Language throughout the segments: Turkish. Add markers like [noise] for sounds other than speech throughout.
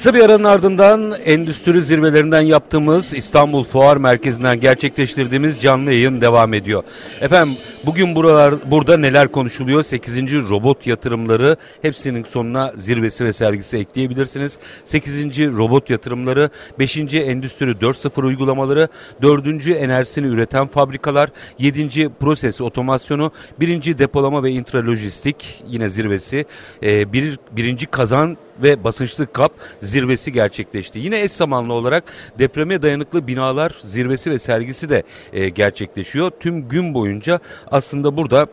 Kısa bir aranın ardından endüstri zirvelerinden yaptığımız İstanbul Fuar Merkezi'nden gerçekleştirdiğimiz canlı yayın devam ediyor. Efendim bugün buralar burada neler konuşuluyor? 8. robot yatırımları hepsinin sonuna zirvesi ve sergisi ekleyebilirsiniz. 8. robot yatırımları, 5. endüstri 4.0 uygulamaları, 4. enerjisini üreten fabrikalar, 7. proses otomasyonu, 1. depolama ve intralojistik yine zirvesi, e, bir, birinci kazan ve basınçlı kap zirvesi gerçekleşti. Yine eş zamanlı olarak depreme dayanıklı binalar zirvesi ve sergisi de e, gerçekleşiyor. Tüm gün boyunca aslında burada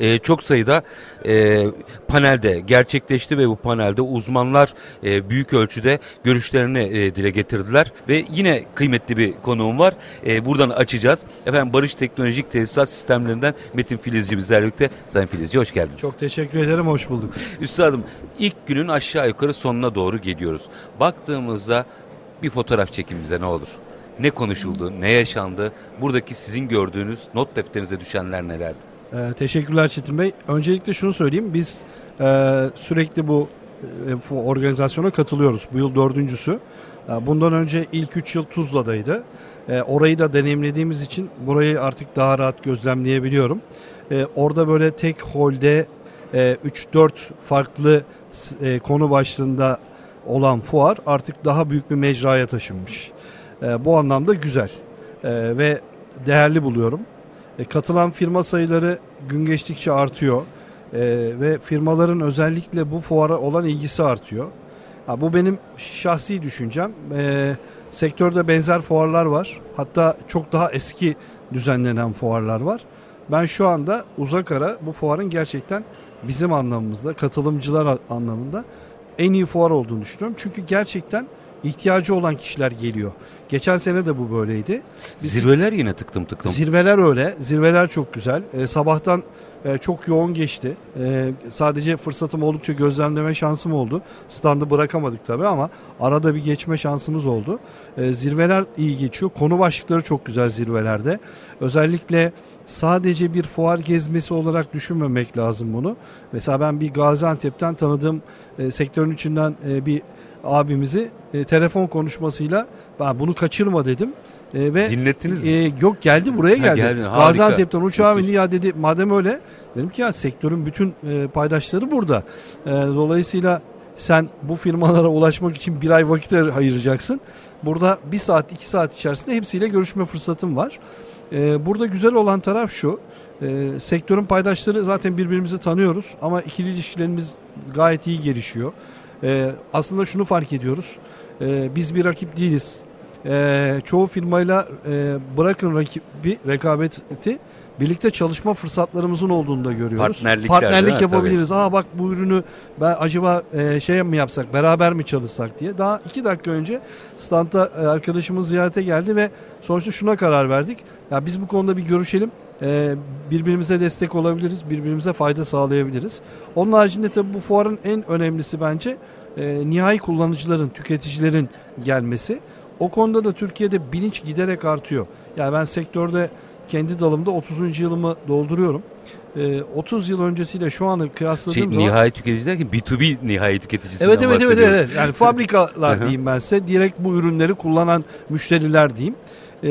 e, çok sayıda e, panelde gerçekleşti ve bu panelde uzmanlar e, büyük ölçüde görüşlerini e, dile getirdiler ve yine kıymetli bir konuğum var. E, buradan açacağız. Efendim Barış Teknolojik Tesisat Sistemlerinden Metin Filizci bizlerle birlikte. Sayın Filizci hoş geldiniz. Çok teşekkür ederim, hoş bulduk. Üstadım ilk günün aşağı yukarı sonuna doğru geliyoruz. Baktığımızda bir fotoğraf çekin bize ne olur. Ne konuşuldu, ne yaşandı, buradaki sizin gördüğünüz not defterinize düşenler nelerdi? Ee, teşekkürler Çetin Bey. Öncelikle şunu söyleyeyim. Biz e, sürekli bu, e, organizasyona katılıyoruz. Bu yıl dördüncüsü. E, bundan önce ilk üç yıl Tuzla'daydı. E, orayı da deneyimlediğimiz için burayı artık daha rahat gözlemleyebiliyorum. E, orada böyle tek holde e, 3-4 farklı e, konu başlığında olan fuar artık daha büyük bir mecraya taşınmış. E, bu anlamda güzel e, ve değerli buluyorum. E, katılan firma sayıları gün geçtikçe artıyor e, ve firmaların özellikle bu fuara olan ilgisi artıyor. Ha, bu benim şahsi düşüncem. E, sektörde benzer fuarlar var. Hatta çok daha eski düzenlenen fuarlar var. Ben şu anda uzak ara bu fuarın gerçekten bizim anlamımızda, katılımcılar anlamında en iyi fuar olduğunu düşünüyorum. Çünkü gerçekten ihtiyacı olan kişiler geliyor. Geçen sene de bu böyleydi. Biz, zirveler yine tıktım tıktım. Zirveler öyle. Zirveler çok güzel. Ee, sabahtan e, çok yoğun geçti. E, sadece fırsatım oldukça gözlemleme şansım oldu. Standı bırakamadık tabii ama arada bir geçme şansımız oldu. E, zirveler iyi geçiyor. Konu başlıkları çok güzel zirvelerde. Özellikle sadece bir fuar gezmesi olarak düşünmemek lazım bunu. Mesela ben bir Gaziantep'ten tanıdığım e, sektörün içinden e, bir abimizi e, telefon konuşmasıyla ben bunu kaçırma dedim. E, ve Dinlettiniz mi? E, yok geldi buraya geldi. Ha, geldi. Gaziantep'ten uçağa bindi ya dedi madem öyle dedim ki ya sektörün bütün e, paydaşları burada. E, dolayısıyla sen bu firmalara ulaşmak için bir ay vakit ayıracaksın. Burada bir saat iki saat içerisinde hepsiyle görüşme fırsatım var. E, burada güzel olan taraf şu. E, sektörün paydaşları zaten birbirimizi tanıyoruz ama ikili ilişkilerimiz gayet iyi gelişiyor. E, aslında şunu fark ediyoruz. E, biz bir rakip değiliz. E, çoğu firmayla e, bırakın rakibi rekabeti birlikte çalışma fırsatlarımızın olduğunu da görüyoruz. Partnerlik yapabiliriz. Tabii. Aa bak bu ürünü ben acaba e, şey mi yapsak beraber mi çalışsak diye. Daha iki dakika önce standa e, arkadaşımız ziyarete geldi ve sonuçta şuna karar verdik. Ya biz bu konuda bir görüşelim. E, birbirimize destek olabiliriz. Birbirimize fayda sağlayabiliriz. Onun haricinde tabii bu fuarın en önemlisi bence e, nihai kullanıcıların, tüketicilerin gelmesi. O konuda da Türkiye'de bilinç giderek artıyor. Yani ben sektörde kendi dalımda 30. yılımı dolduruyorum. E, 30 yıl öncesiyle şu anı kıyasladığım şey, zaman... Nihai tüketici derken B2B nihai tüketicisinden evet, evet, evet, evet. Yani fabrikalar diyeyim ben size. Direkt bu ürünleri kullanan müşteriler diyeyim. E,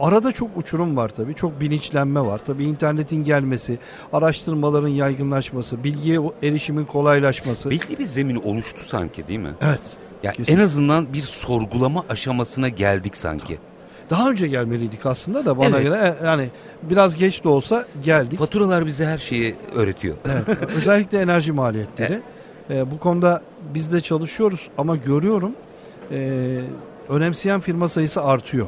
Arada çok uçurum var tabii. Çok bilinçlenme var. Tabii internetin gelmesi, araştırmaların yaygınlaşması, bilgiye erişimin kolaylaşması. Belli bir zemin oluştu sanki değil mi? Evet. Ya en azından bir sorgulama aşamasına geldik sanki. Daha önce gelmeliydik aslında da bana evet. göre e, yani biraz geç de olsa geldik. Faturalar bize her şeyi öğretiyor. Evet. Özellikle enerji maliyetleri. Evet. Ee, bu konuda biz de çalışıyoruz ama görüyorum e, önemseyen firma sayısı artıyor.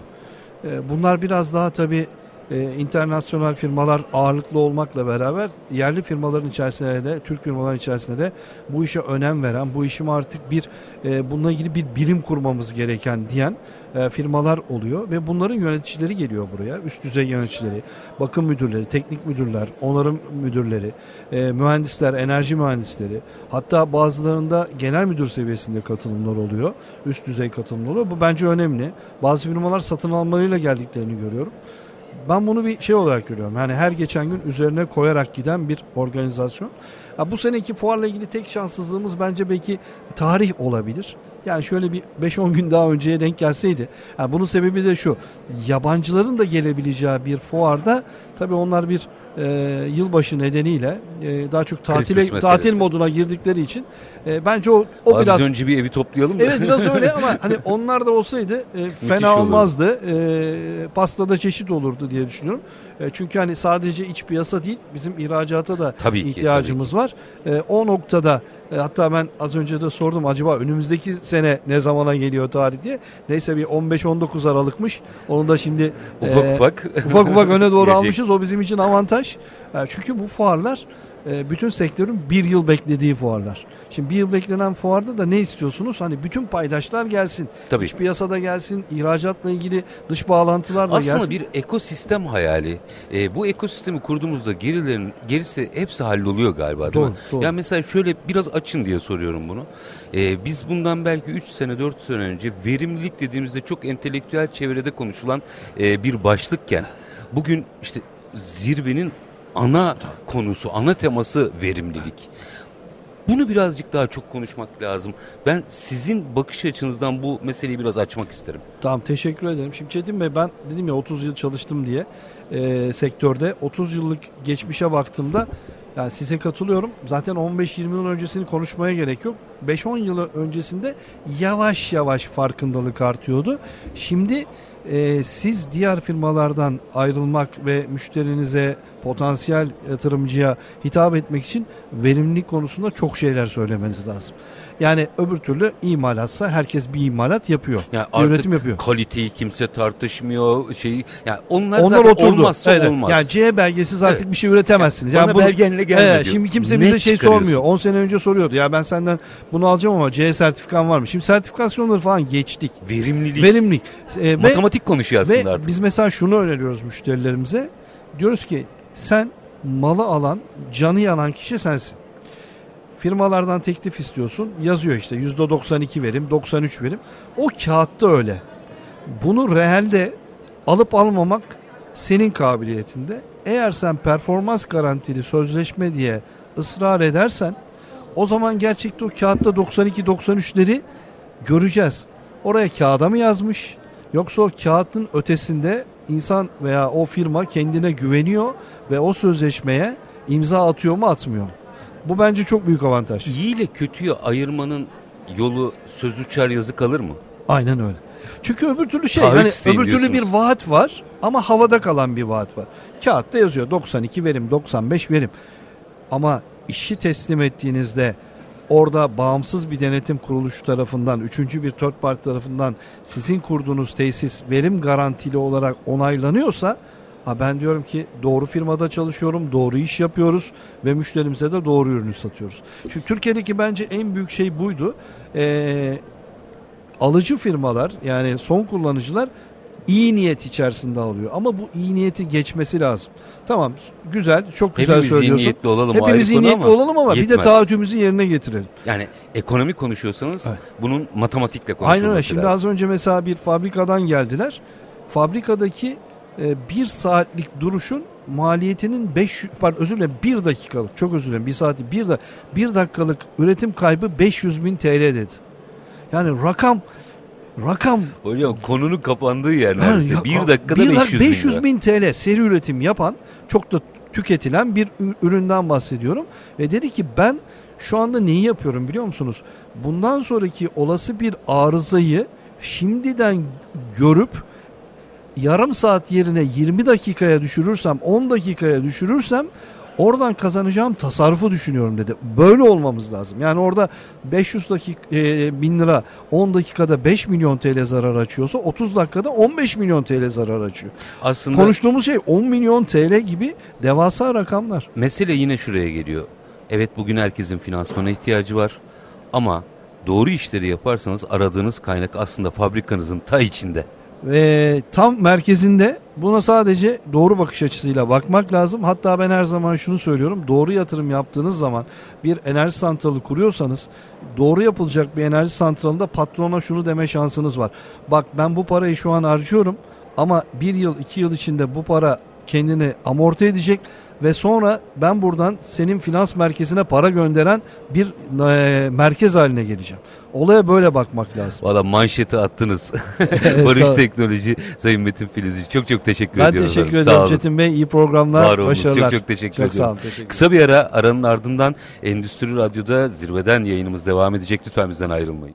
E, bunlar biraz daha tabii e, internasyonel firmalar ağırlıklı olmakla beraber yerli firmaların içerisinde de Türk firmaların içerisinde de bu işe önem veren, bu işimi artık bir e, bununla ilgili bir birim kurmamız gereken diyen e, firmalar oluyor ve bunların yöneticileri geliyor buraya. Üst düzey yöneticileri, bakım müdürleri, teknik müdürler, onarım müdürleri, e, mühendisler, enerji mühendisleri hatta bazılarında genel müdür seviyesinde katılımlar oluyor. Üst düzey katılımlar oluyor. Bu bence önemli. Bazı firmalar satın almalarıyla geldiklerini görüyorum. Ben bunu bir şey olarak görüyorum. Yani her geçen gün üzerine koyarak giden bir organizasyon. Ha, bu seneki fuarla ilgili tek şanssızlığımız bence belki tarih olabilir. Yani şöyle bir 5-10 gün daha önceye denk gelseydi. Yani bunun sebebi de şu. Yabancıların da gelebileceği bir fuarda tabii onlar bir e, yılbaşı nedeniyle e, daha çok tatile tatil moduna girdikleri için e, bence o o Abi biraz biz önce bir evi toplayalım mı? Evet biraz öyle ama hani [laughs] onlar da olsaydı e, fena olmazdı. E, pastada çeşit olurdu diye düşünüyorum. E, çünkü hani sadece iç piyasa değil bizim ihracata da tabii ki, ihtiyacımız tabii ki. var. E, o noktada e, hatta ben az önce de sordum acaba önümüzdeki sene ne zamana geliyor tarih diye. Neyse bir 15-19 Aralıkmış. Onu da şimdi ufak e, ufak ufak ufak öne doğru [laughs] almışız. O bizim için avantaj. E, çünkü bu fuarlar e, bütün sektörün bir yıl beklediği fuarlar. Şimdi bir yıl beklenen fuarda da ne istiyorsunuz? Hani bütün paydaşlar gelsin. Tabii. İç piyasada gelsin, ihracatla ilgili dış bağlantılar da Aslında gelsin. Aslında bir ekosistem hayali. E, bu ekosistemi kurduğumuzda gerilerin gerisi hepsi halloluyor galiba değil doğru, mi? Doğru. Yani mesela şöyle biraz açın diye soruyorum bunu. E, biz bundan belki 3 sene 4 sene önce verimlilik dediğimizde çok entelektüel çevrede konuşulan e, bir başlıkken bugün işte zirvenin ana konusu, ana teması verimlilik. Bunu birazcık daha çok konuşmak lazım. Ben sizin bakış açınızdan bu meseleyi biraz açmak isterim. Tamam teşekkür ederim. Şimdi Çetin Bey ben dedim ya 30 yıl çalıştım diye e, sektörde. 30 yıllık geçmişe baktığımda yani size katılıyorum. Zaten 15-20 yıl öncesini konuşmaya gerek yok. 5-10 yıl öncesinde yavaş yavaş farkındalık artıyordu. Şimdi e, siz diğer firmalardan ayrılmak ve müşterinize potansiyel yatırımcıya hitap etmek için verimlilik konusunda çok şeyler söylemeniz lazım. Yani öbür türlü imalatsa herkes bir imalat yapıyor. Yani artık üretim yapıyor. kaliteyi kimse tartışmıyor. Şeyi yani onlar, onlar zaten oturdu. olmazsa evet. olmaz. Yani C belgesiz artık evet. bir şey üretemezsiniz. Yani, yani bana belgenle gelme evet, Şimdi kimse bize şey sormuyor. 10 sene önce soruyordu. Ya ben senden bunu alacağım ama C sertifikan var mı? Şimdi sertifikasyonları falan geçtik. Verimlilik. Verimlilik. Ee, Matematik konuşuyor aslında ve artık. Biz mesela şunu öneriyoruz müşterilerimize. Diyoruz ki sen malı alan, canı yanan kişi sensin. Firmalardan teklif istiyorsun. Yazıyor işte %92 verim, 93 verim. O kağıtta öyle. Bunu realde alıp almamak senin kabiliyetinde. Eğer sen performans garantili sözleşme diye ısrar edersen o zaman gerçekte o kağıtta 92-93'leri göreceğiz. Oraya kağıda mı yazmış? Yoksa o kağıtın ötesinde insan veya o firma kendine güveniyor ve o sözleşmeye imza atıyor mu atmıyor mu? Bu bence çok büyük avantaj. İyi ile kötüyü ayırmanın yolu söz uçar yazı kalır mı? Aynen öyle. Çünkü öbür türlü şey hani öbür türlü bir vaat var ama havada kalan bir vaat var. Kağıtta yazıyor 92 verim 95 verim. Ama işi teslim ettiğinizde orada bağımsız bir denetim kuruluşu tarafından, üçüncü bir third party tarafından sizin kurduğunuz tesis verim garantili olarak onaylanıyorsa ha ben diyorum ki doğru firmada çalışıyorum, doğru iş yapıyoruz ve müşterimize de doğru ürünü satıyoruz. Çünkü Türkiye'deki bence en büyük şey buydu. Ee, alıcı firmalar yani son kullanıcılar iyi niyet içerisinde alıyor. Ama bu iyi niyeti geçmesi lazım. Tamam güzel çok güzel Hepimiz söylüyorsun. Hepimiz iyi niyetli olalım Hepimiz iyi niyetli olalım ama yetmez. bir de taahhütümüzü yerine getirelim. Yani ekonomi konuşuyorsanız evet. bunun matematikle konuşulması Aynen öyle. Şimdi lazım. az önce mesela bir fabrikadan geldiler. Fabrikadaki e, bir saatlik duruşun maliyetinin 5 pardon özür dilerim 1 dakikalık çok özür dilerim bir saati 1 da 1 dakikalık üretim kaybı 500 bin TL dedi. Yani rakam rakam Hocam konunun kapandığı yer neredeyse. Ya, bir dakikada bir 500, 500 bin, bin TL seri üretim yapan çok da tüketilen bir üründen bahsediyorum. Ve dedi ki ben şu anda neyi yapıyorum biliyor musunuz? Bundan sonraki olası bir arızayı şimdiden görüp yarım saat yerine 20 dakikaya düşürürsem 10 dakikaya düşürürsem Oradan kazanacağım tasarrufu düşünüyorum dedi. Böyle olmamız lazım. Yani orada 500 dakika e, bin lira 10 dakikada 5 milyon TL zarar açıyorsa 30 dakikada 15 milyon TL zarar açıyor. Aslında konuştuğumuz şey 10 milyon TL gibi devasa rakamlar. Mesele yine şuraya geliyor. Evet bugün herkesin finansmana ihtiyacı var ama doğru işleri yaparsanız aradığınız kaynak aslında fabrikanızın ta içinde ve tam merkezinde buna sadece doğru bakış açısıyla bakmak lazım. Hatta ben her zaman şunu söylüyorum. Doğru yatırım yaptığınız zaman bir enerji santralı kuruyorsanız doğru yapılacak bir enerji santralında patrona şunu deme şansınız var. Bak ben bu parayı şu an harcıyorum ama bir yıl iki yıl içinde bu para kendini amorti edecek ve sonra ben buradan senin finans merkezine para gönderen bir e, merkez haline geleceğim. Olaya böyle bakmak lazım. Valla manşeti attınız. [laughs] [laughs] Barış Teknoloji Sayın Metin Filizci. Çok çok teşekkür ben ediyorum. Ben teşekkür ederim Çetin Bey. İyi programlar, Var başarılar. Çok çok teşekkür çok ediyorum. Sağ olun. Teşekkür Kısa bir ara aranın ardından Endüstri Radyo'da zirveden yayınımız devam edecek. Lütfen bizden ayrılmayın.